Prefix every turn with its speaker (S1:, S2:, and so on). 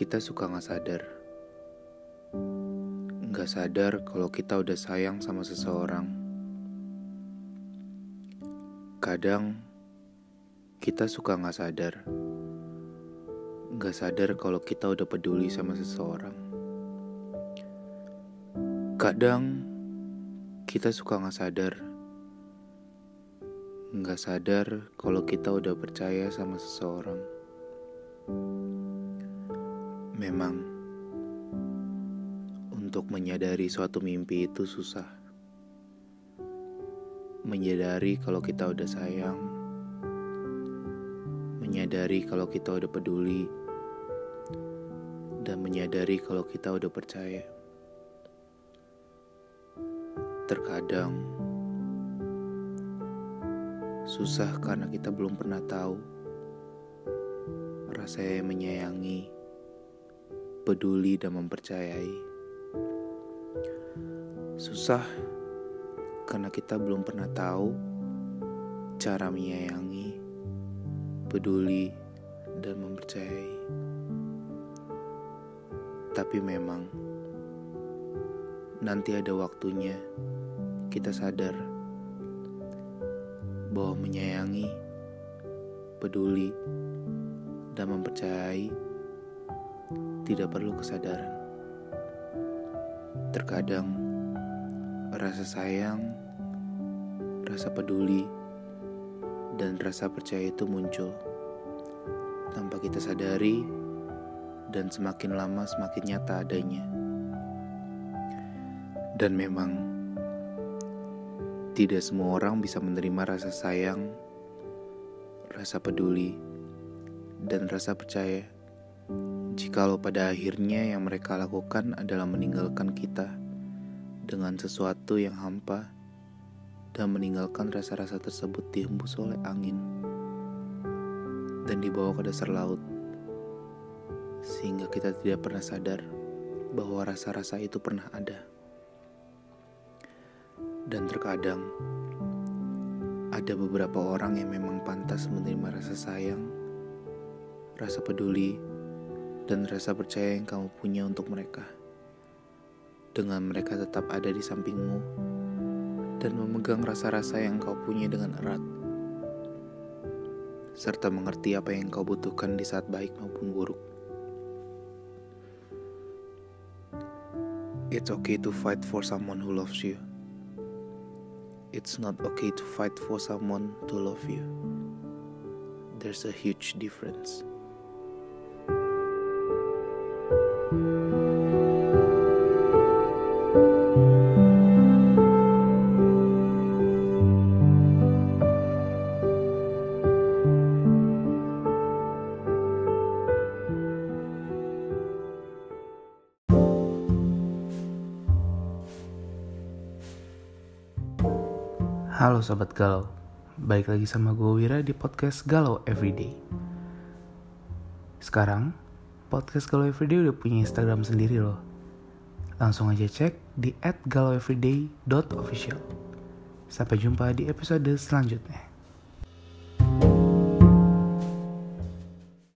S1: kita suka nggak sadar. Nggak sadar kalau kita udah sayang sama seseorang. Kadang kita suka nggak sadar. Nggak sadar kalau kita udah peduli sama seseorang. Kadang kita suka nggak sadar. Nggak sadar kalau kita udah percaya sama seseorang. Memang, untuk menyadari suatu mimpi itu susah. Menyadari kalau kita udah sayang, menyadari kalau kita udah peduli, dan menyadari kalau kita udah percaya. Terkadang susah karena kita belum pernah tahu rasanya menyayangi, peduli, dan mempercayai. Susah karena kita belum pernah tahu cara menyayangi, peduli, dan mempercayai. Tapi memang nanti ada waktunya kita sadar bahwa menyayangi, peduli, dan mempercayai tidak perlu kesadaran. Terkadang rasa sayang, rasa peduli, dan rasa percaya itu muncul tanpa kita sadari dan semakin lama semakin nyata adanya. Dan memang tidak semua orang bisa menerima rasa sayang, rasa peduli, dan rasa percaya. Jikalau pada akhirnya yang mereka lakukan adalah meninggalkan kita dengan sesuatu yang hampa dan meninggalkan rasa-rasa tersebut dihembus oleh angin dan dibawa ke dasar laut sehingga kita tidak pernah sadar bahwa rasa-rasa itu pernah ada. Dan terkadang ada beberapa orang yang memang pantas menerima rasa sayang, rasa peduli, dan rasa percaya yang kamu punya untuk mereka. Dengan mereka tetap ada di sampingmu dan memegang rasa-rasa yang kau punya dengan erat, serta mengerti apa yang kau butuhkan di saat baik maupun buruk. It's okay to fight for someone who loves you. It's not okay to fight for someone to love you. There's a huge difference.
S2: Halo Sobat Galau, balik lagi sama gue Wira di podcast Galau Everyday. Sekarang, podcast Galau Everyday udah punya Instagram sendiri loh. Langsung aja cek di galaueveryday.official Sampai jumpa di episode selanjutnya